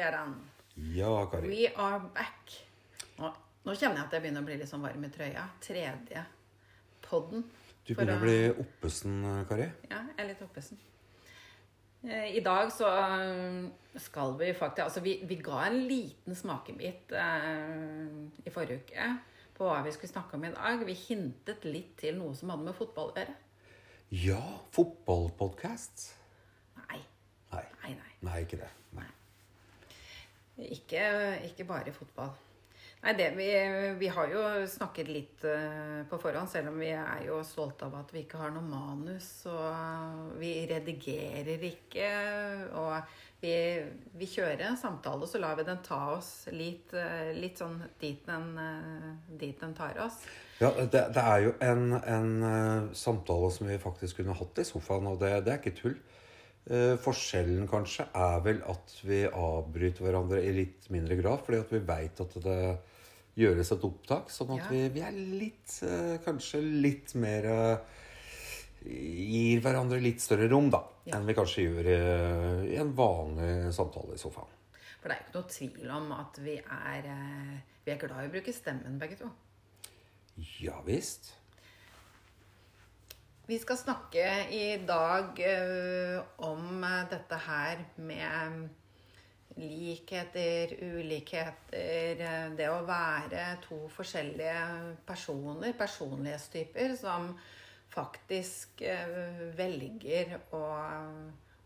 Gjerdan. Ja, Kari. We are back. Nå, nå kjenner jeg at jeg begynner å bli litt sånn varm i trøya. Tredje podden. Du begynner å å- bli oppesen, Kari. Ja, jeg er litt oppesen. Eh, I dag så eh, skal vi faktisk Altså, vi, vi ga en liten smakebit eh, i forrige uke på hva vi skulle snakke om i dag. Vi hintet litt til noe som hadde med fotball å gjøre. Ja, fotballpodkast. Nei. Nei. Nei, nei. Nei, ikke det. Nei. Ikke, ikke bare fotball. Nei, det, vi, vi har jo snakket litt eh, på forhånd, selv om vi er jo stolte av at vi ikke har noe manus. Og vi redigerer ikke. Og vi, vi kjører en samtale, så lar vi den ta oss litt, eh, litt sånn dit den, eh, dit den tar oss. Ja, det, det er jo en, en samtale som vi faktisk kunne hatt i sofaen, og det, det er ikke tull. Eh, forskjellen kanskje er vel at vi avbryter hverandre i litt mindre grad, fordi at vi veit at det gjøres et opptak, sånn at Ja. vi, vi er litt eh, Kanskje litt mer eh, Gir hverandre litt større rom, da, Ja. enn vi kanskje gjør i, i en vanlig samtale i sofaen. For det er jo ikke noe tvil om at vi er, eh, vi er glad i å bruke stemmen, begge to. Ja visst. Vi skal snakke i dag eh, om eh, dette her med likheter, ulikheter, eh, det å være to forskjellige personer, personlighetstyper, som faktisk velger å,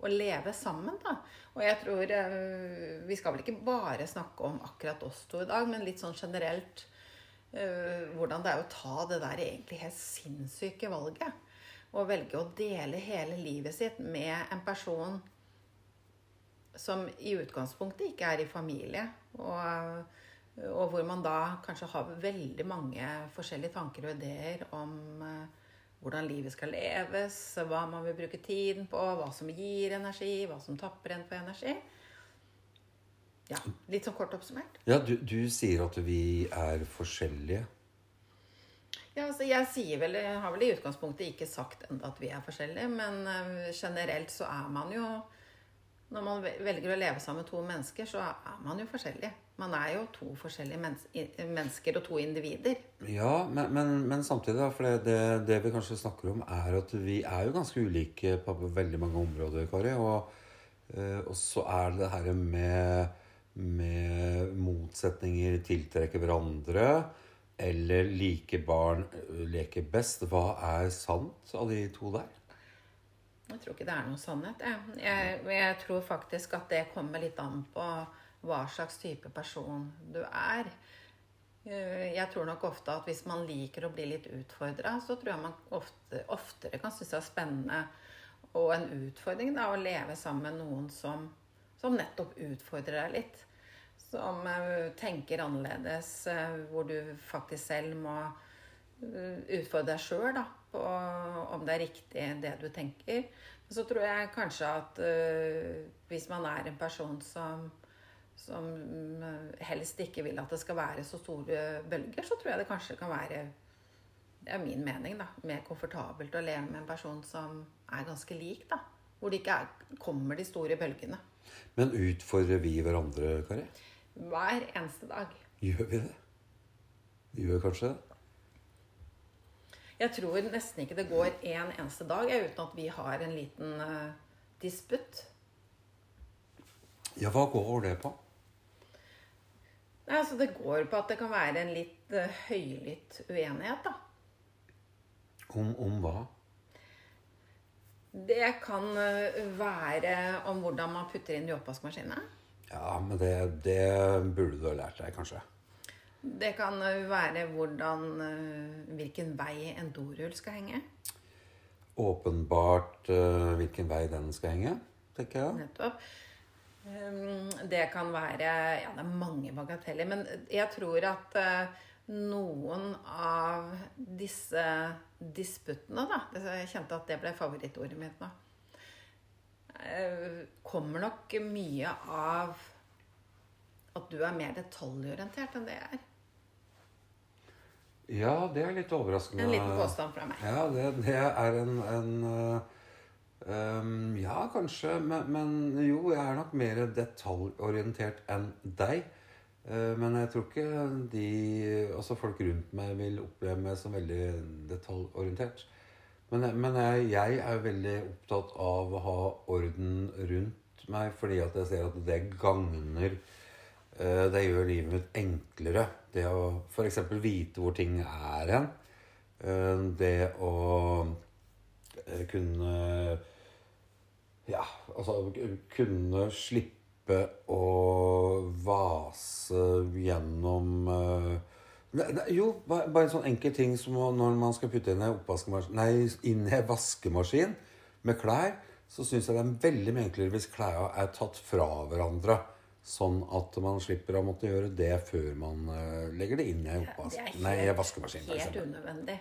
å leve sammen, da. Og jeg tror Vi skal vel ikke bare snakke om akkurat oss to i dag, men litt sånn generelt hvordan det er å ta det der egentlig helt sinnssyke valget. Å velge å dele hele livet sitt med en person som i utgangspunktet ikke er i familie. Og, og hvor man da kanskje har veldig mange forskjellige tanker og ideer om eh, hvordan livet skal leves, hva man vil bruke tiden på, hva som gir energi, hva som tapper en for energi. Ja, Litt sånn kort oppsummert. Ja, du, du sier at vi er forskjellige. Ja, altså jeg vel, har vel i utgangspunktet ikke sagt enda at vi er forskjellige, men eh, generelt så er man jo Når man velger å leve sammen med to mennesker, så er man jo forskjellig. Man er jo to forskjellige mennesker og to individer. Ja, men, men, men samtidig, da, for det, det, vi kanskje snakker om, er at vi er jo ganske ulike på veldig mange områder, Kari. Og, eh, og så er det det her med, med motsetninger tiltrekker hverandre. Eller like barn eh, leker best. Hva er sant av de to der? Jeg tror ikke det er noen sannhet. Jeg, jeg, jeg tror faktisk at det kommer litt an på hva slags type person du er. Eh, Jeg tror nok ofte at hvis man liker å bli litt utfordra, så tror jeg man ofte, oftere kan synes det er spennende og en utfordring da, å leve sammen med noen som, som nettopp utfordrer deg litt. Som tenker annerledes, eh, hvor du faktisk selv må eh, utfordre deg sjøl på om det er riktig det du tenker. Så tror jeg kanskje at eh, hvis man er en person som som helst ikke vil at det skal være så store bølger, så tror jeg det kanskje kan være det er min mening da, mer komfortabelt å leve med en person som er ganske lik. da, Hvor det ikke er, kommer de store bølgene. Men utfordrer vi hverandre, Kari? Hver eneste dag. Gjør vi det? Vi gjør kanskje det? Jeg tror nesten ikke det går en eneste dag uten at vi har en liten uh, disputt. Ja, hva går det på? Nei, altså Det går på at det kan være en litt uh, høylytt uenighet. da. Om, om hva? Det kan uh, være om hvordan man putter inn i oppvaskmaskinen? Ja, men det, det burde du ha lært deg, kanskje. Det kan uh, være hvordan, uh, hvilken vei en dorull skal henge. Åpenbart eh, hvilken vei den skal henge, tenker jeg. Nettopp. Um, Det kan være Ja, det er mange bagateller. Men jeg tror at eh, noen av disse disputtene, da Jeg kjente at det ble favorittordet mitt nå. eh, Kommer nok mye av at du er mer detaljorientert enn det jeg er. Ja, det er litt overraskende. En liten påstand fra meg. Ja, det, det er en, en, um, ja, kanskje. Men, men jo, jeg er nok mer detaljorientert enn deg. Eh, men jeg tror ikke de Altså folk rundt meg vil oppleve meg som veldig detaljorientert. Men, men jeg, jeg er veldig opptatt av å ha orden rundt meg fordi at jeg ser at det gagner eh, Det gjør livet mitt enklere. Det å f.eks. vite hvor ting er hen. Eh, det å kunne ja, altså kunne slippe å vase gjennom uh, Jo, bare en sånn enkel ting som når man skal putte inn i, vaskemaskin med klær, så syns jeg det er veldig mye enklere hvis klærne er tatt fra hverandre. Sånn at man slipper å måtte gjøre det før man uh, legger det inn i en vaskemaskin. Helt unødvendig.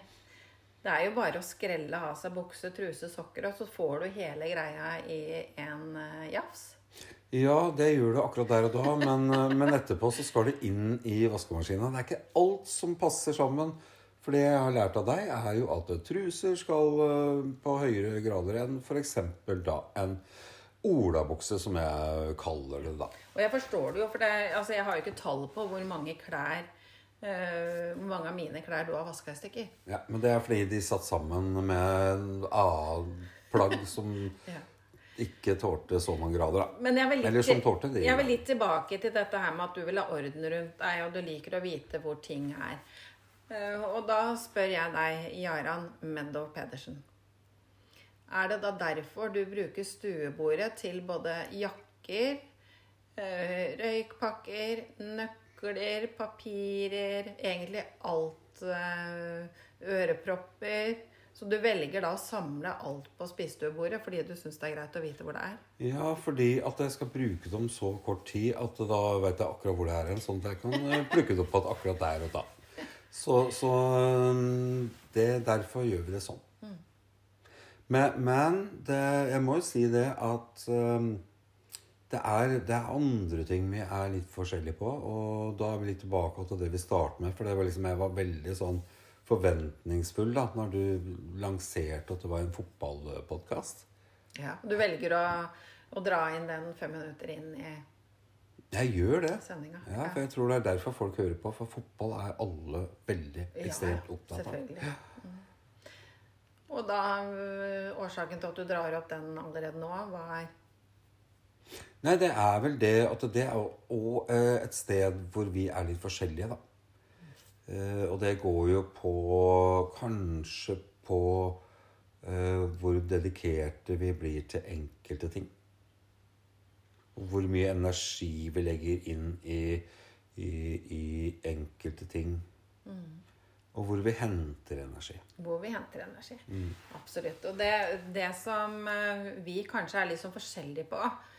Det er jo bare å skrelle av seg bukse, truse, sokker, og så får du hele greia i en uh, jafs. Ja, det gjør det akkurat der og da, men, uh, men, etterpå så skal det inn i vaskemaskina. Det er ikke alt som passer sammen. For det jeg har lært av deg, er jo at truser skal uh, på høyere grader enn f.eks. da en olabukse, som jeg kaller det da. Og jeg forstår det jo, for det, altså, jeg har jo ikke tall på hvor mange klær uh, mange av mine klær du har vaska i stykker. Ja, men det er fordi de satt sammen med en A-plagg som ja. Ikke tålte så mange grader. Da. Men jeg vil, litt, Eller som tålte det. Jeg vil litt tilbake til dette her med at du vil ha orden rundt deg, og du liker å vite hvor ting er. Uh, og da spør jeg deg, Jaran Meadow Pedersen. Er det da derfor du bruker stuebordet til både jakker, uh, røykpakker, nøkler nøkler, papirer, egentlig alt. Eh, ørepropper. Så du velger da å samle alt på spisestuebordet fordi du syns det er greit å vite hvor det er? Ja, fordi at jeg skal bruke det om så kort tid at da vet jeg akkurat hvor det er. Sånn at jeg kan eh, plukke det opp at akkurat der og da. Så, så eh, det, derfor gjør vi det sånn. Mm. Men, men det, jeg må jo si det at um, det er, det er, andre ting vi er litt forskjellige på. Og da er vi litt tilbake til det vi startet med. For det var liksom, jeg var veldig sånn forventningsfull da når du lanserte at det var en fotballpodkast. Ja, Du velger å, å, dra inn den fem minutter inn i jeg gjør det. Ja, for jeg tror det er derfor folk hører på. For fotball er alle veldig ekstremt ja, opptatt av. Ja. Mm. Og da øh, Årsaken til at du drar opp den allerede nå, hva er Nei, det er vel det at det er òg eh, et sted hvor vi er litt forskjellige, da. Eh, og det går jo på Kanskje på eh, hvor dedikerte vi blir til enkelte ting. Og hvor mye energi vi legger inn i, i, i enkelte ting. Mm. Og hvor vi henter energi. Hvor vi henter energi. Mm. Absolutt. Og det, det som vi kanskje er litt sånn forskjellige på, Eh,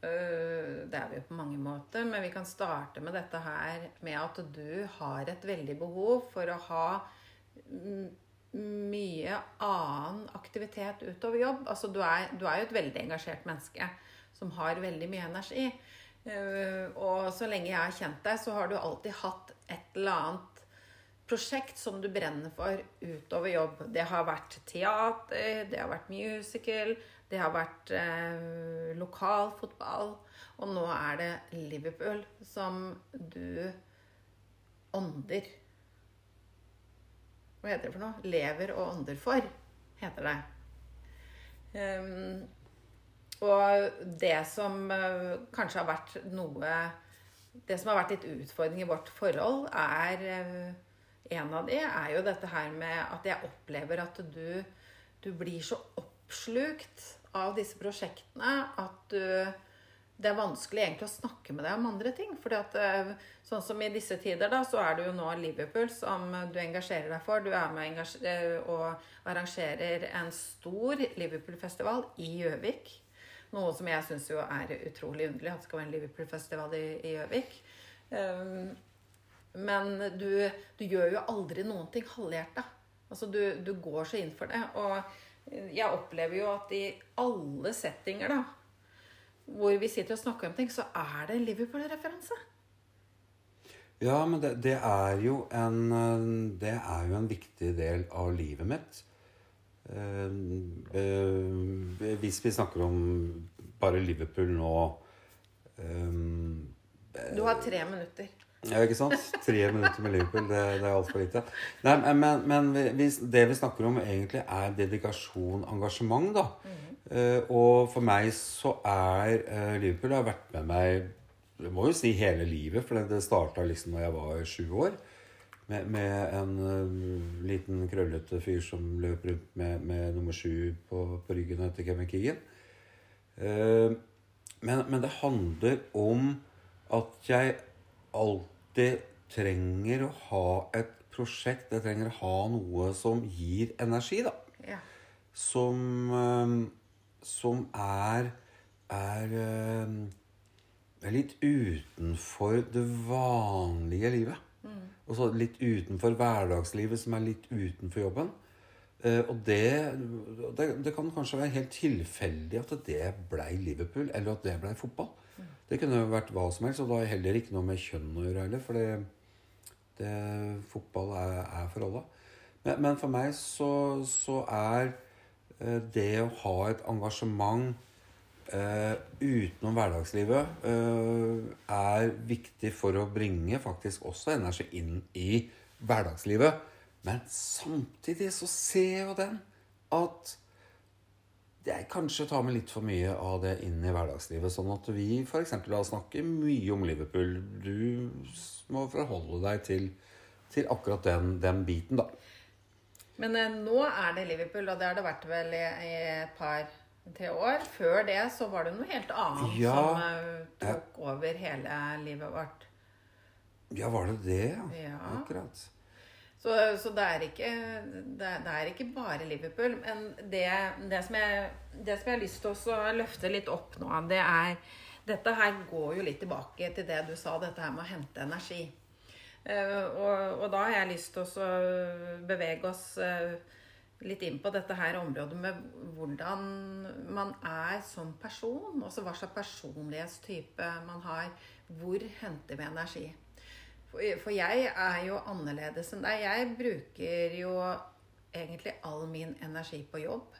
det er vi jo på mange måter, men vi kan starte med dette her med at du har et veldig behov for å ha mye annen aktivitet utover jobb. Altså, du er, du er jo et veldig engasjert menneske som har veldig mye energi. Eh, og så lenge jeg har kjent deg, så har du alltid hatt et eller annet prosjekt som du brenner for utover jobb. Det har vært teater, det har vært musical, det har vært eh, lokalfotball, og nå er det Liverpool som du ånder Hva heter det for noe? Lever og ånder for, heter det. Um, og det som uh, kanskje har vært noe Det som har vært litt utfordring i vårt forhold, er uh, En av de er jo dette her med at jeg opplever at du, du blir så oppslukt av disse prosjektene at du det er vanskelig egentlig å snakke med deg om andre ting. fordi at eh, sånn som i disse tider, da, så er det jo nå Liverpool som du engasjerer deg for. Du er med eh, og arrangerer en stor Liverpool-festival i Gjøvik. Noe som jeg syns jo er utrolig underlig, at det skal være en Liverpool-festival i Gjøvik. Men du, du, gjør jo aldri noen ting halvhjerta. Altså, du, du går så inn for det. Og jeg opplever jo at i alle settinger da, hvor vi sitter og snakker om ting, så er det en Liverpool-referanse. Ja, men det, det, er jo en Det er jo en viktig del av livet mitt. Eh, eh, hvis vi snakker om bare Liverpool nå eh, Du har tre minutter. Ja, ikke sant? Tre minutter med Liverpool, det, det er altfor lite. Nei, men, men vi, det vi snakker om, egentlig er dedikasjon, engasjement, da. Mm. Uh, og for meg så er uh, Liverpool har vært med meg jeg må jo si hele livet, for det starta liksom da jeg var sju år. Med, med en uh, liten, krøllete fyr som løp rundt med, med nummer sju på, på, ryggen etter Kevin Keegan. Men, men, det handler om at jeg alltid trenger å ha et prosjekt. Jeg trenger å ha noe som gir energi, da. Ja. Som, uh, som er, er er litt utenfor det vanlige livet. Mm. Og så litt utenfor hverdagslivet, som er litt utenfor jobben. Uh, og det, det, det, kan kanskje være helt tilfeldig at det blei Liverpool, eller at det blei fotball. Det kunne vært hva som helst, og da er heller ikke noe med kjønn å gjøre heller. For fotball er, er for alle. Men, men, for meg så, så er uh, det å ha et engasjement uh, utenom hverdagslivet uh, er viktig for å bringe faktisk også energi inn i hverdagslivet. Men samtidig så ser jo den at jeg kanskje tar med litt for mye av det inn i hverdagslivet. Sånn at vi f.eks. snakker mye om Liverpool. Du må forholde deg til, til akkurat den, den, biten, da. Men eh, nå er det Liverpool, og det har det vært vel i, i et par tre år. Før det så var det noe helt annet ja, som uh, tok ja. over hele livet vårt. Ja, var det det? Ja. Akkurat. Så, så det, er ikke, det, det, er ikke bare Liverpool. Men det, det, som jeg, det som jeg har lyst til å løfte litt opp nå, det er Dette her går jo litt tilbake til det du sa, dette her med å hente energi. Uh, og, og, da har jeg lyst til å bevege oss uh, litt inn på dette her området med hvordan man er som person. Også hva slags personlighetstype man har. Hvor henter vi energi? For jeg er jo annerledes enn deg. Jeg bruker jo egentlig all min energi på jobb.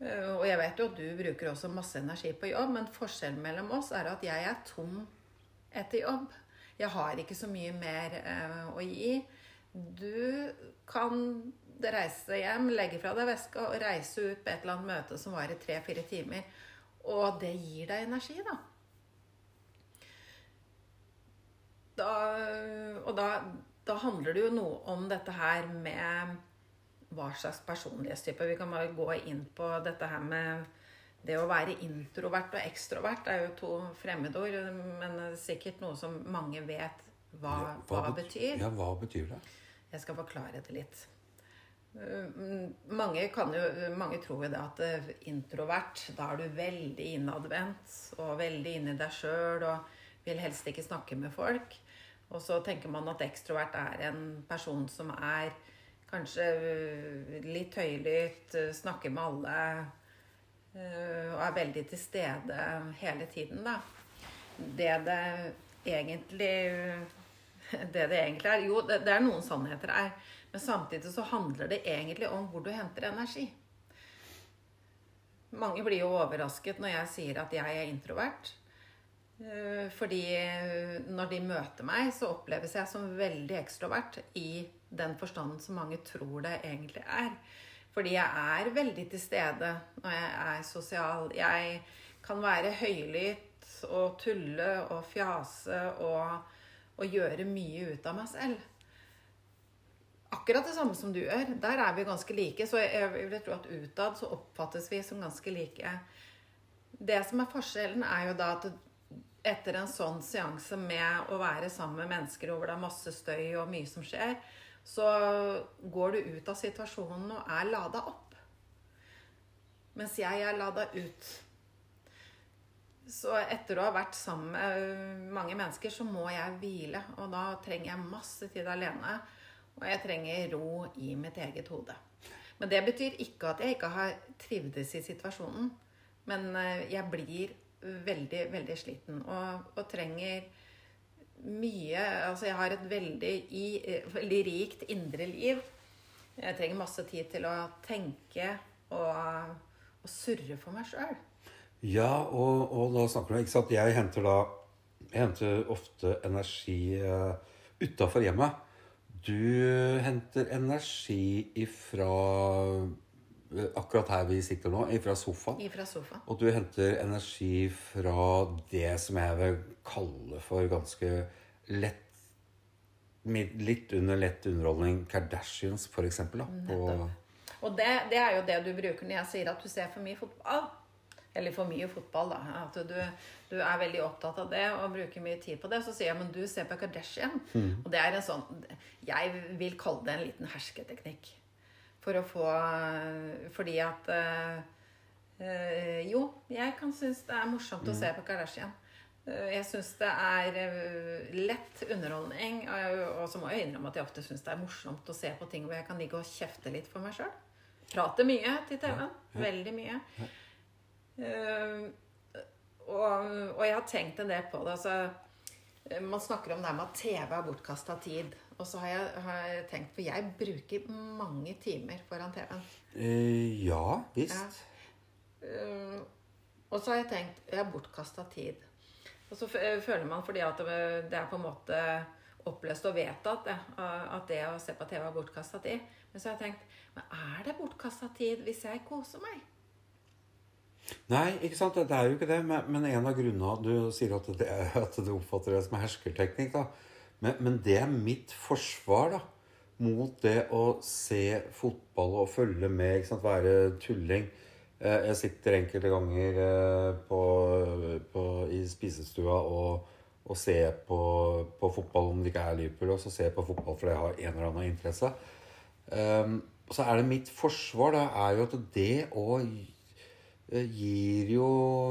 Eh, og jeg vet jo at du bruker også masse energi på jobb, men forskjellen mellom oss er at jeg er tom etter jobb. Jeg har ikke så mye mer eh, å gi. Du kan reise hjem, legge fra deg veska og reise ut på et eller annet møte som varer tre-fire timer. Og det gir deg energi, da. Da og da, da, handler det jo noe om dette her med hva slags personlighetstype. Vi kan bare gå inn på dette her med det å være introvert og ekstrovert er jo to fremmedord, men sikkert noe som mange vet hva, ja, hva, hva betyr. Ja, hva betyr det? Jeg skal forklare det litt. Mm, mange, jo, mange, tror jo det at eh, introvert, da er du veldig innadvendt og veldig inni deg sjøl og vil helst ikke snakke med folk. Og så tenker man at ekstrovert er en person som er kanskje eh, litt høylytt, eh, snakker med alle og er veldig til stede hele tiden, da. Det det egentlig Det det egentlig er Jo, det er noen sannheter her. Men samtidig så handler det egentlig om hvor du henter energi. Mange blir jo overrasket når jeg sier at jeg er introvert. Eh, fordi eh, når de møter meg, så oppleves jeg som veldig ekstrovert i den forstanden som mange tror det egentlig er. Fordi jeg er veldig til stede når jeg er sosial. Jeg kan være høylytt og tulle og fjase og, og gjøre mye ut av meg selv akkurat det samme som du gjør. Der er vi ganske like. Så jeg vil tro at utad så oppfattes vi som ganske like. Det som er forskjellen, er jo da at etter en sånn seanse med å være sammen med mennesker hvor det er masse støy og mye som skjer, så går du ut av situasjonen og er lada opp. Mens jeg er lada ut. Så etter å ha vært sammen med mange mennesker, så må jeg hvile. Og da trenger jeg masse tid alene. Og jeg trenger ro i mitt eget hode. Men det betyr ikke at jeg ikke har trivdes i situasjonen. Men eh, jeg blir veldig, veldig sliten og, og trenger mye Altså, jeg har et veldig, i, veldig rikt indre liv. Jeg trenger masse tid til å tenke og, å surre for meg sjøl. Ja, og, og da snakker du ikke sant? Jeg henter da Jeg henter ofte energi uh, utafor hjemmet. Du henter energi ifra eh, Akkurat her vi sitter nå, ifra sofaen. Ifra sofa. Og du henter energi fra det som jeg vil kalle for ganske lett Litt under lett underholdning. Kardashians, for eksempel. Da, på, Og det, det er jo det du bruker når jeg sier at du ser for mye fotball. Eller for mye fotball, da. At du, du er veldig opptatt av det og bruker mye tid på det. Så sier jeg men du ser på Kardashian. Mm. Og det er en sånn Jeg vil kalle det en liten hersketeknikk. For å få Fordi at øh, Jo, jeg kan synes det er morsomt å se på Kardashian. Eh, Jeg syns det er lett underholdning. Og så må jeg innrømme at jeg ofte syns det er morsomt å se på ting hvor jeg kan ligge og kjefte litt for meg sjøl. Prate mye til TV-en. Veldig mye. Og, og jeg har tenkt en del på det. Altså, man snakker om det her med at TV er bortkasta tid. Og så har jeg, har jeg tenkt For jeg bruker mange timer foran TV-en. Uh, ja visst. Uh, og så har jeg tenkt Jeg har bortkasta tid. Og så føler man fordi at det det er på en måte oppløst og vedtatt det, at det å se på TV er bortkasta tid. Men så har jeg tenkt Men er det bortkasta tid hvis jeg koser meg? Nei, ikke sant? det er jo ikke det. Men, en av grunnene Du sier at, det at du oppfatter det som herskerteknikk. da. Men, men det er mitt forsvar da, mot det å se fotball og følge med, ikke sant? være tulling. Eh, Jeg sitter enkelte ganger eh, på, på, i spisestua og, og ser på, på fotball om det ikke er Liverpool, og så ser jeg på fotball fordi jeg har en eller annen interesse. Um, så er det mitt forsvar da, er jo at det å eh, gir jo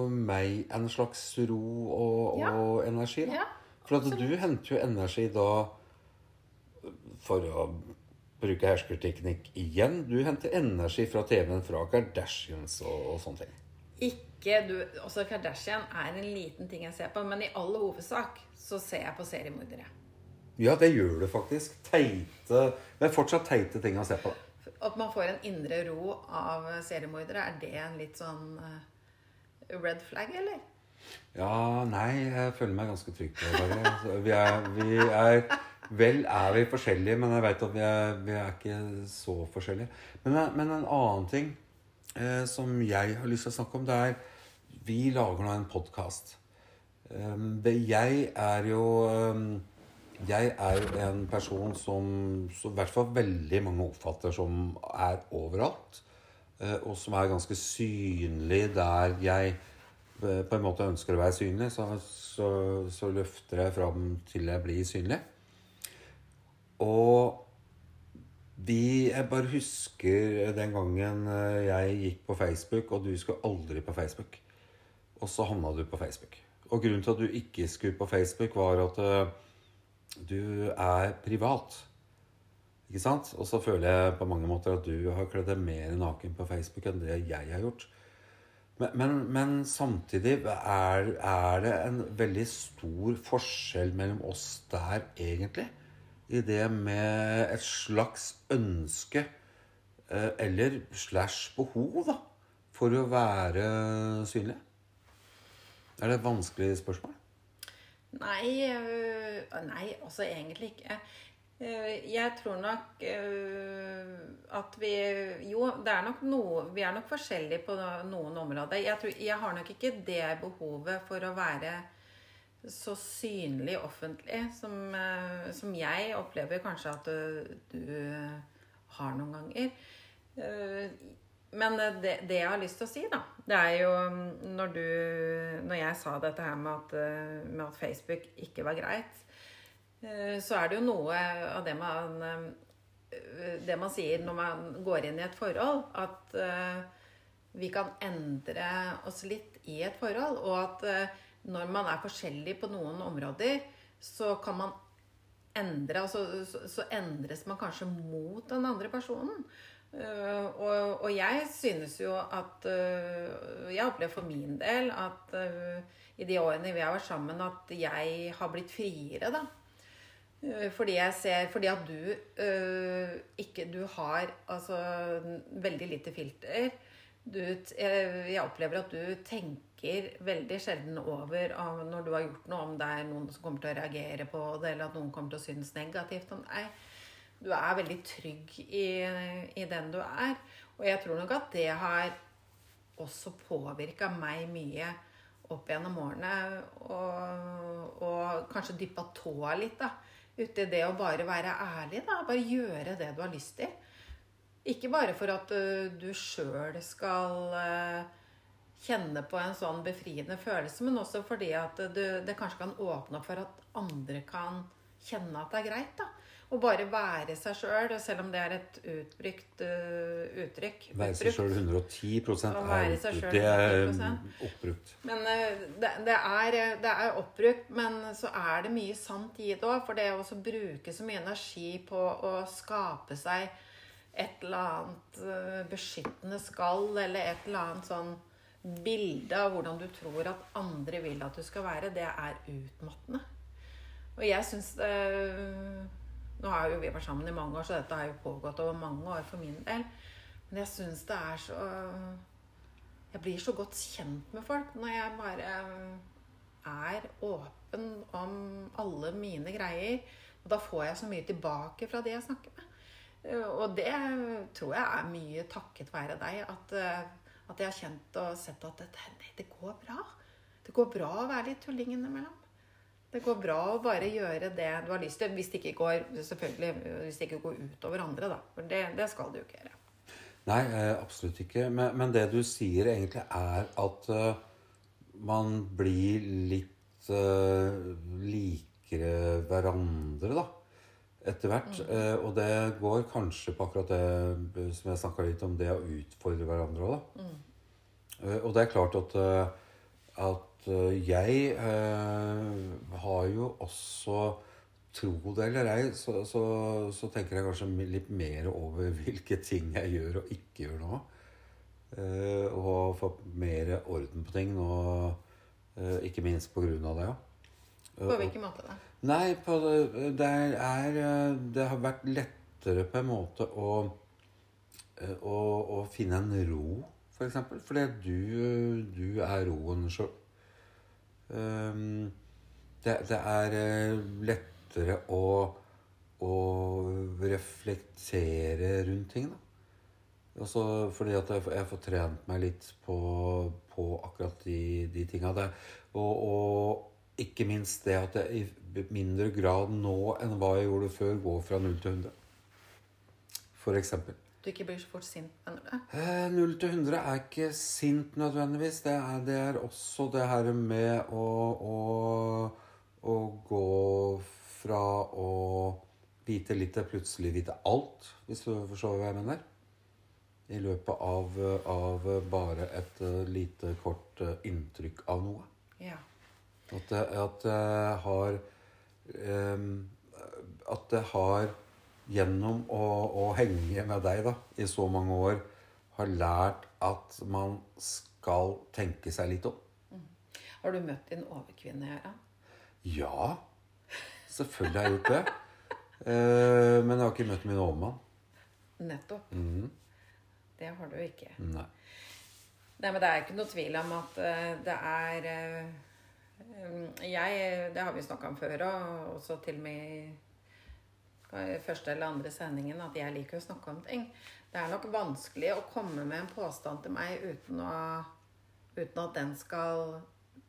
meg en slags ro og, Ja. energi. Da. Ja, For at du henter jo energi da For å bruke herskerteknikk igjen. Du henter energi fra TV-en fra Kardashians og, og sånne ting. Ikke du Også Kardashian er en liten ting jeg ser på, men i all hovedsak så ser jeg på seriemordere. Ja, det gjør du faktisk. Teite Men fortsatt teite ting å se på. At man får en indre ro av seriemordere, er det en litt sånn eh, red flag, eller? Ja, nei, jeg føler meg ganske trygg på det. Bare. Vi er, vi er Vel er vi forskjellige, men jeg vet at vi er, vi er ikke så forskjellige. Men, men en annen ting eh, som jeg har lyst til å snakke om, det er Vi lager nå en podkast. Um, jeg er jo um, Jeg er jo en person som, som i hvert fall veldig mange oppfatter som er overalt. eh, og som er ganske synlig der jeg på en måte ønsker å være synlig. Så, så, så løfter jeg fram til jeg blir synlig. Og vi Jeg bare husker den gangen eh, jeg gikk på Facebook, og du skulle aldri på Facebook. Og så havna du på Facebook. Og grunnen til at du ikke skulle på Facebook, var at eh, du er privat. Ikke sant? Og så føler jeg på mange måter at du har kledd deg mer naken på Facebook enn det jeg har gjort. Men, men, men samtidig er, er det en veldig stor forskjell mellom oss der, egentlig. I det med et slags ønske, eh, eller slash behov, da, for å være synlig. Er det et vanskelig spørsmål? Nei, nei, altså egentlig ikke. Øh, Jeg tror nok øh, at vi Jo, det er nok noe Vi er nok forskjellige på noen områder. Jeg, tror, jeg har nok ikke det behovet for å være så synlig offentlig som, øh, som jeg opplever kanskje at du, du har noen ganger. Men det, det jeg har lyst til å si, da, det er jo mm, når du Når jeg sa dette her med at, med at Facebook ikke var greit, så er det jo noe av det man øh, Det man sier når man går inn i et forhold, at øh, vi kan endre oss litt i et forhold, og at når man er forskjellig på noen områder, så kan man endre altså, så, endres man kanskje mot den andre personen. Og, og jeg synes jo at uh, Jeg opplever for min del at i de årene vi har vært sammen, at jeg har blitt friere, da. Uh, Fordi jeg ser Fordi at du øh, ikke Du har altså veldig lite filter. du, jeg opplever at du tenker veldig sjelden over når du har gjort noe, om det er noen som kommer til å reagere på det, eller at noen kommer til å synes negativt om deg. Du er veldig trygg i, i den du er. Og jeg tror nok at det har også påvirka meg mye opp gjennom årene. Og, og kanskje dyppa tåa litt da, uti det å bare være ærlig. da, Bare gjøre det du har lyst til. Ikke bare for at uh, du sjøl skal uh, kjenne på en sånn befriende følelse, men også fordi at du, det kanskje kan åpne opp for at andre kan kjenne at det er greit. da. Å bare være seg sjøl, selv om det er et utbrukt uh, uttrykk. Være seg sjøl 110 Å er, selv det er oppbrukt. Men uh, det, det, er, det er oppbrukt, men så er det mye sant i det òg. For det å bruke så mye energi på å skape seg et eller annet uh, beskyttende skall, eller et eller annet sånn bilde av hvordan du tror at andre vil at du skal være, det er utmattende. Og jeg syns det Nå har jo vi vært sammen i mange år, så dette har jo pågått over mange år for min del. Men jeg syns det er så Jeg blir så godt kjent med folk når jeg bare er åpen om alle mine greier. Og da får jeg så mye tilbake fra de jeg snakker med. Og det tror jeg er mye takket være deg. At, at jeg har kjent og sett at det, det går bra. Det går bra å være litt tulling innimellom. Det går bra å bare gjøre det du har lyst til. Hvis det ikke går, hvis det ikke går utover andre, da. For det, det skal du jo ikke gjøre. Nei, eh, absolutt ikke. Men, men det du sier egentlig er at uh, man blir litt uh, likere hverandre, da. Etter hvert. Mm. Uh, og det går kanskje på akkurat det som jeg snakka litt om, det å utfordre hverandre òg, da. Mm. og det er klart at, at jeg har jo også Tro det eller ei, så, så, så, tenker jeg kanskje litt mer over hvilke ting jeg gjør og ikke gjør nå. Eh, og få mer orden på ting nå, eh, ikke minst på grunn av det. Ja. På hvilken måte da? Nei, på det, det er Det har vært lettere på en måte å, å, å finne en ro, for eksempel. Fordi du, du er roen sjøl. Um, det, det, er lettere å, å reflektere rundt ting, da. Også fordi at jeg, jeg får trent meg litt på, på akkurat de, de tinga. Og, og ikke minst det at jeg i mindre grad nå enn hva jeg gjorde før, går fra 0 til 100. For eksempel. Du ikke blir så fort sint, mener du? Eh, 0 til 100 er ikke sint nødvendigvis. Det er, det er også det her med å, å, å gå fra å vite litt til plutselig vite alt, hvis du forstår hva jeg mener. I løpet av, av bare et uh, lite, kort uh, inntrykk av noe. Ja. At det, at det har um, At det har gjennom å, å, henge med deg da, i så mange år, har lært at man skal tenke seg litt om. Mm. Har du møtt din overkvinne, Gøran? Ja. Selvfølgelig har jeg gjort det. eh, men jeg har ikke møtt min overmann. Nettopp. Mm. Det har du ikke. Nei. Nei, men det er ikke noe tvil om at uh, det er uh, Jeg Det har vi snakka om før og også til og med første eller andre sendingen at jeg liker å snakke om ting. Det er nok vanskelig å komme med en påstand til meg uten, å, uten at den skal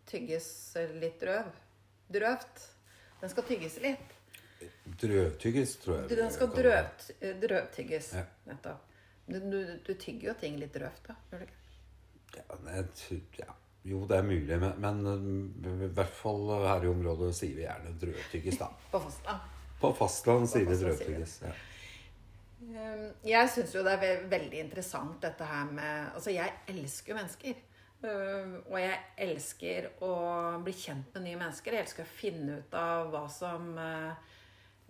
tygges litt drøv. Drøvt. Den skal tygges litt. Drøvtygges, tror jeg. Den skal drøvt, drøvtygges. Ja. Nettopp. Du, du, du, tygger jo ting litt drøvt, da. Gjør du ikke? Ja, jeg, ja. Jo, det er mulig, men, men, i hvert fall her i området sier vi gjerne drøvtygges, da. På fastland. På fastland vi. drøvtygges. Ja. Um, Jeg syns jo det er veldig interessant dette her med Altså, jeg elsker mennesker. Um, Og jeg elsker å bli kjent med nye mennesker. Jeg elsker å finne ut av hva som eh,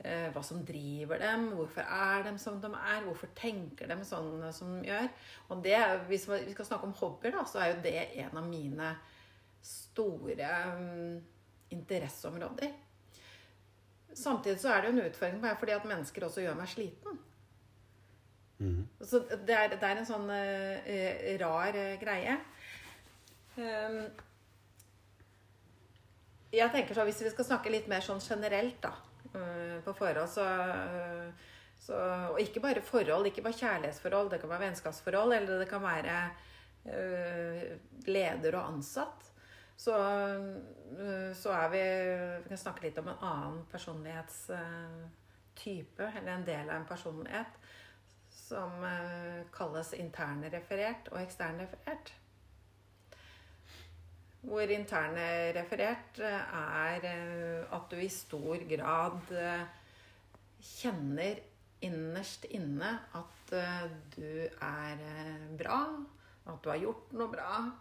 eh, hva som driver dem, hvorfor er de som de er, hvorfor tenker de sånn som de gjør. Og det, hvis vi skal snakke om hobbyer, da, så er jo det en av mine store um, interesseområder. Samtidig så er det jo en utfordring på meg fordi at mennesker også gjør meg sliten. Mm. Så det er, det er en sånn uh, rar uh, greie. Um, jeg tenker så Hvis vi skal snakke litt mer sånn generelt da, uh, på forhold, så, så Og ikke bare forhold, ikke bare kjærlighetsforhold, det kan være vennskapsforhold, eller det kan være leder og ansatt. Så, eh, så er vi Vi kan snakke litt om en annen personlighetstype, eller en del av en personlighet, som eh, kalles internreferert og eksternreferert. Hvor internereferert eh, er at du i stor grad kjenner innerst inne at du er bra, at du har gjort noe bra,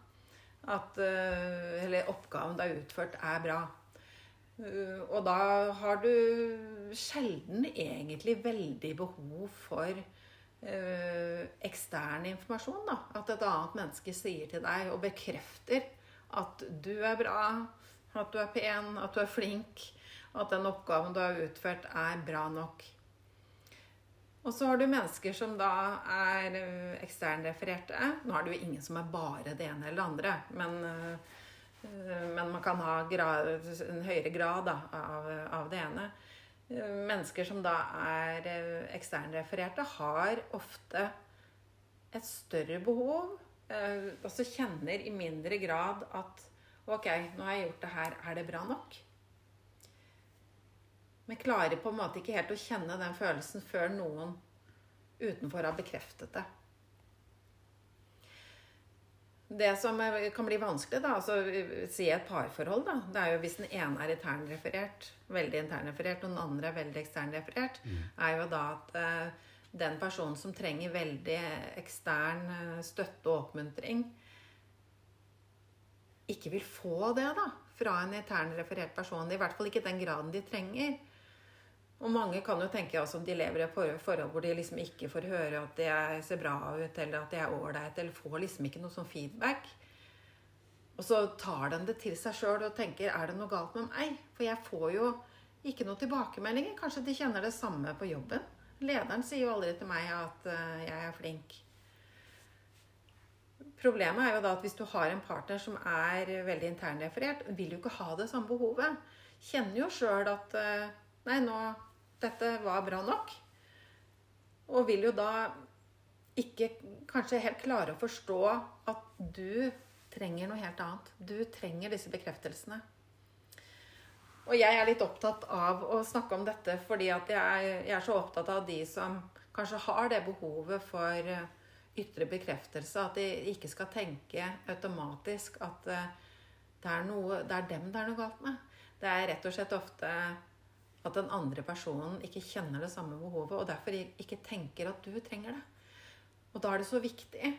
at eh, eller oppgaven du har utført, er bra. Eh, Og da har du sjelden egentlig veldig behov for eh, ekstern informasjon. Da. At et annet menneske sier til deg og bekrefter at du er bra, at du er pen, at du er flink, at den oppgaven du har utført, er bra nok. Og så har du mennesker som da er eh, eksternrefererte. Nå er det jo ingen som er bare det ene eller det andre, men, eh, men man kan ha grad, en høyere grad da, av, av det ene. Eh, Mennesker som da er eh, eksternrefererte, har ofte et større behov. eh, Og så kjenner i mindre grad at Ok, nå har jeg gjort det her. Er det bra nok? Men klarer på en måte ikke helt å kjenne den følelsen før noen utenfor har bekreftet det. Det som kan bli vanskelig, da, altså si et parforhold, da, det er jo hvis den ene er internreferert, veldig internreferert, og den andre er veldig eksternreferert, er jo da at eh, den personen som trenger veldig ekstern eh, støtte og oppmuntring, ikke vil få det da, fra en internreferert person. I hvert fall ikke den graden de trenger. Og mange kan jo tenke altså, de lever i et forhold hvor de liksom ikke får høre at er- ser bra ut, eller at de er ålreit, eller får liksom ikke noe sånn feedback. Og så tar den det til seg sjøl og tenker er det noe galt med meg? For jeg får jo ikke noe tilbakemeldinger. Kanskje de kjenner det samme på jobben. Lederen sier jo aldri til meg at eh, jeg er flink. Problemet er jo da at hvis du har en partner som er veldig internreferert, vil jo ikke ha det samme behovet. Kjenner jo sjøl at eh, Nei, nå Dette var bra nok. Og vil jo da ikke kanskje helt klare å forstå at du trenger noe helt annet. Du trenger disse bekreftelsene. Og jeg er litt opptatt av å snakke om dette fordi at jeg, jeg er så opptatt av de som kanskje har det behovet for eh, ytre bekreftelse. At de ikke skal tenke automatisk at eh, det er, noe, det er dem det er noe galt med. Det er rett og slett ofte at den andre personen ikke kjenner det samme behovet, og derfor ikke tenker at du trenger det. Og da er det så viktig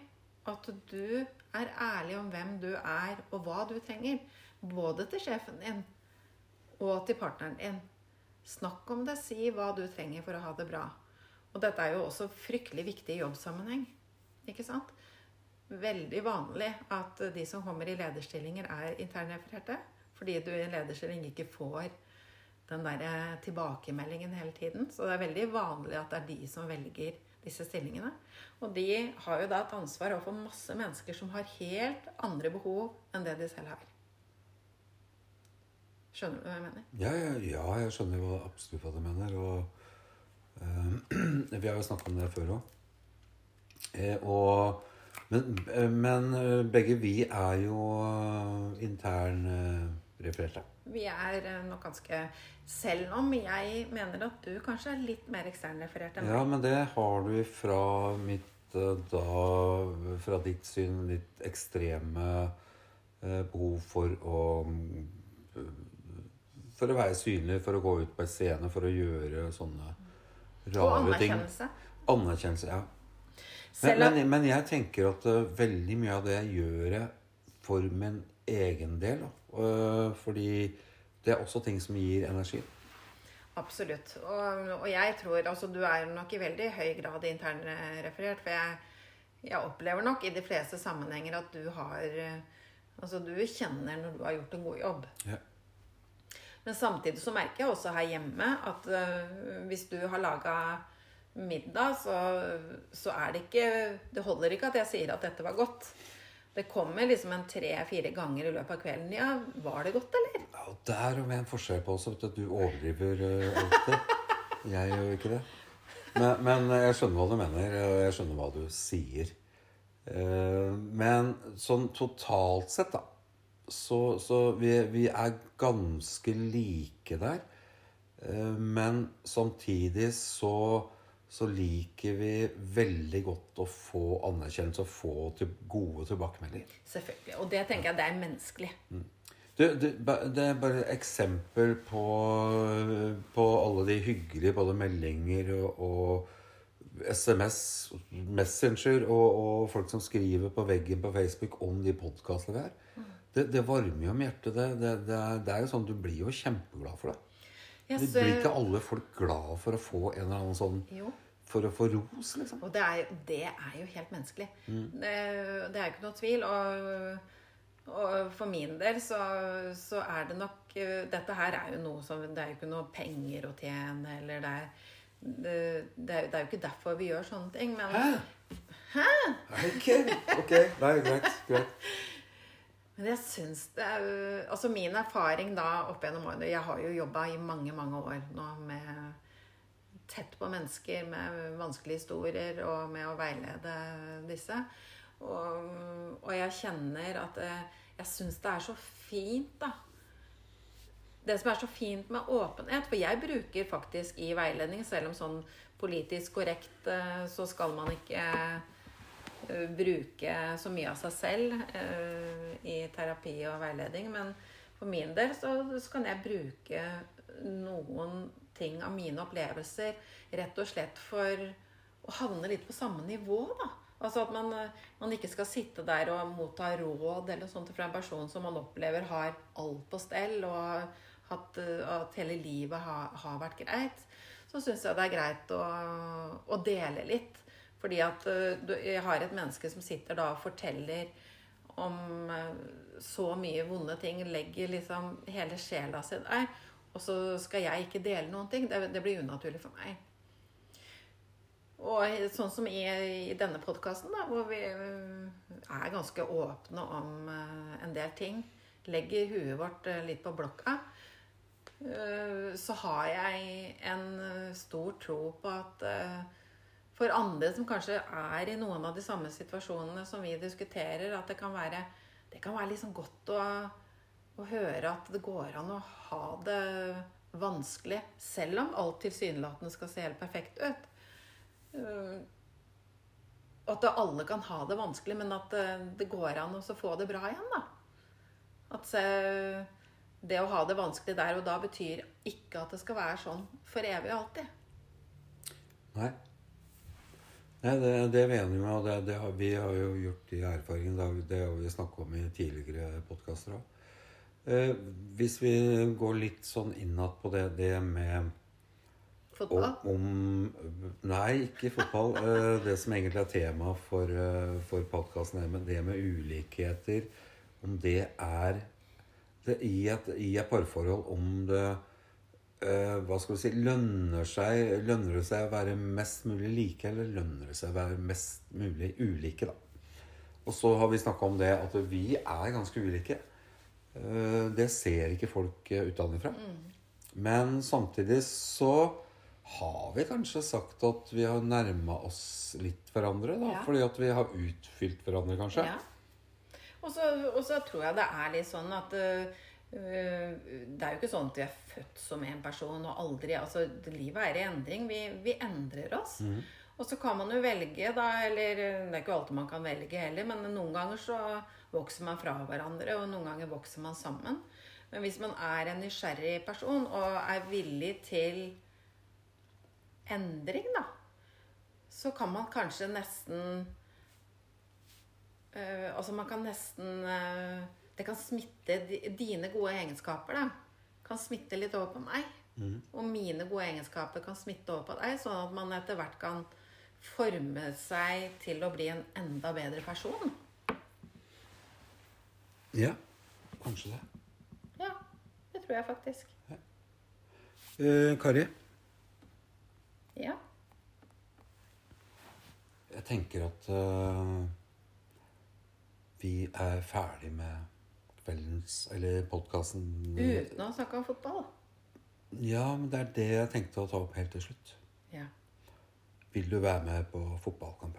at du er ærlig om hvem du er, og hva du trenger. Både til sjefen din og til partneren din. Snakk om det, si hva du trenger for å ha det bra. Og dette er jo også fryktelig viktig i jobbsammenheng. Ikke sant? Veldig vanlig at de som kommer i lederstillinger, er internrefererte. Fordi du i en lederstilling ikke får den der tilbakemeldingen hele tiden. Så det er veldig vanlig at det er de som velger disse stillingene. Og de har jo da et ansvar overfor masse mennesker som har helt andre behov enn det de selv har. Skjønner du hva jeg mener? Ja, ja, ja, jeg skjønner jo absolutt hva du mener. Og uh, vi har jo snakket om det før òg. Eh, og men, eh, men eh, begge vi er jo eh, internrefererte. Vi er eh, nok ganske Selv om jeg mener at du kanskje er litt mer eksternreferert enn Ja, men det har du fra mitt eh, da Fra ditt syn, litt ekstreme eh, behov for å For å være synlig, for å gå ut på en scene, for å gjøre sånne rare ting. anerkjennelse. Anerkjennelse, ja. Men, men, men jeg tenker at veldig mye av det jeg gjør jeg for min egen del. da. Eh, fordi det er også ting som gir energi. Absolutt. Og, og jeg tror altså Du er nok i veldig høy grad internreferert. For jeg, jeg opplever nok i de fleste sammenhenger at du har eh, Altså du kjenner når du har gjort en god jobb. Ja. Men samtidig så merker jeg også her hjemme at uh, hvis du har laga middag, så, så er det ikke Det holder ikke at jeg sier at dette var godt. Det kommer liksom en tre-fire ganger i løpet av kvelden. Ja, var det godt, eller? Ja, der har vi en forskjell på oss. at du overdriver uh, alltid. Jeg gjør ikke det. Men, men jeg skjønner hva du mener, og jeg skjønner hva du sier. Uh, men sånn totalt sett, da, så, så vi, vi, er ganske like der. Uh, men samtidig så så liker vi veldig godt å få anerkjennelse og få til gode tilbakemeldinger. Selvfølgelig. Og det tenker jeg det er menneskelig. Mm. Du, det, det, er bare et eksempel på, på, alle de hyggelige både meldinger og, og SMS, Messenger og, og, folk som skriver på veggen på Facebook om de podkastene vi har. Mm. Det, det, varmer jo om hjertet. Det, det, det er jo sånn, Du blir jo kjempeglad for det. Det blir ikke alle folk glad for å få en eller annen sånn jo. For å få ros, liksom. Og det er, det er jo helt menneskelig. Mm. Det, det, er jo ikke noe tvil. Og, og for min del så, så, er det nok Dette her er jo noe som Det er jo ikke noe penger å tjene, eller det er det, det, er, det, er, jo ikke derfor vi gjør sånne ting, men Hæ? Hæ? Ok. ok, Nei, greit. greit. Men jeg syns det er Altså min erfaring da opp gjennom årene Jeg har jo jobba i mange, mange år nå med tett på mennesker med vanskelige historier og med å veilede disse. Og, og jeg kjenner at jeg, jeg syns det er så fint, da. Det som er så fint med åpenhet For jeg bruker faktisk i veiledning, selv om sånn politisk korrekt eh, så skal man ikke Eh, bruke så mye av seg selv uh, i terapi og veiledning. Men for min del så, så, kan jeg bruke noen ting av mine opplevelser rett og slett for å havne litt på samme nivå, da. Altså at man, man, ikke skal sitte der og motta råd eller sånt fra en person som man opplever har alt på stell, og at, at hele livet har, har vært greit. Så syns jeg det er greit å, å dele litt. Fordi at uh, jeg har et menneske som sitter da og forteller om uh, så mye vonde ting, legger liksom hele sjela si der, og så skal jeg ikke dele noen ting. Det, blir unaturlig for meg. Og sånn som i, i denne podkasten, hvor vi uh, er ganske åpne om en del ting, legger huet vårt litt på blokka, så har jeg en stor tro på at for andre som kanskje er i noen av de samme situasjonene som vi diskuterer, at det kan være, det kan være liksom godt å, å, høre at det går an å ha det vanskelig, selv om alt tilsynelatende skal se helt perfekt ut. Uh, at alle kan ha det vanskelig, men at det går an å få det bra igjen. da. At det å ha det vanskelig der og da betyr ikke at det skal være sånn for evig og alltid. Nei. Nei, det, det mener vi og det, det har, vi har jo gjort de erfaringene. Det har vi snakka om i tidligere podkaster òg. Eh, hvis vi går litt sånn innad på det, det med Fotball? Om, nei, ikke fotball. Eh, det som egentlig er tema for, eh, for podkasten, men det med ulikheter. Om det er det, i, et, i et parforhold Om det hva skal vi si lønner, seg, lønner det seg å være mest mulig like, eller lønner det seg å være mest mulig ulike, da? Og så har vi snakka om det at vi er ganske ulike. Uh, det ser ikke folk uh, utenfra. Mm. Men samtidig så har vi kanskje sagt at vi har nærma oss litt hverandre. da, ja. Fordi at vi har utfylt hverandre, kanskje. Ja. Og så tror jeg det er litt sånn at uh, Eh, det er jo ikke sånn at vi er født som en person og aldri altså Livet er i endring. Vi, vi endrer oss. Mm. Og så kan man jo velge, da, eller det er ikke alltid man kan velge heller, men noen ganger så vokser man fra hverandre, og noen ganger vokser man sammen. Men hvis man er en nysgjerrig person og er villig til endring, da, så kan man kanskje nesten øh, Altså, man kan nesten øh, det kan smitte Dine gode egenskaper da, kan smitte litt over på meg. Mm. Og mine gode egenskaper kan smitte over på deg, sånn at man etter hvert kan forme seg til å bli en enda bedre person. Ja, kanskje det. Ja, det tror jeg faktisk. Ja. Eh, Kari? Ja? Jeg tenker at uh, vi er ferdig med kveldens Eller podkasten. Uten å ha snakka om fotball. Ja, men det er det jeg tenkte å ta opp helt til slutt. Ja. Vil du være med på fotballkamp?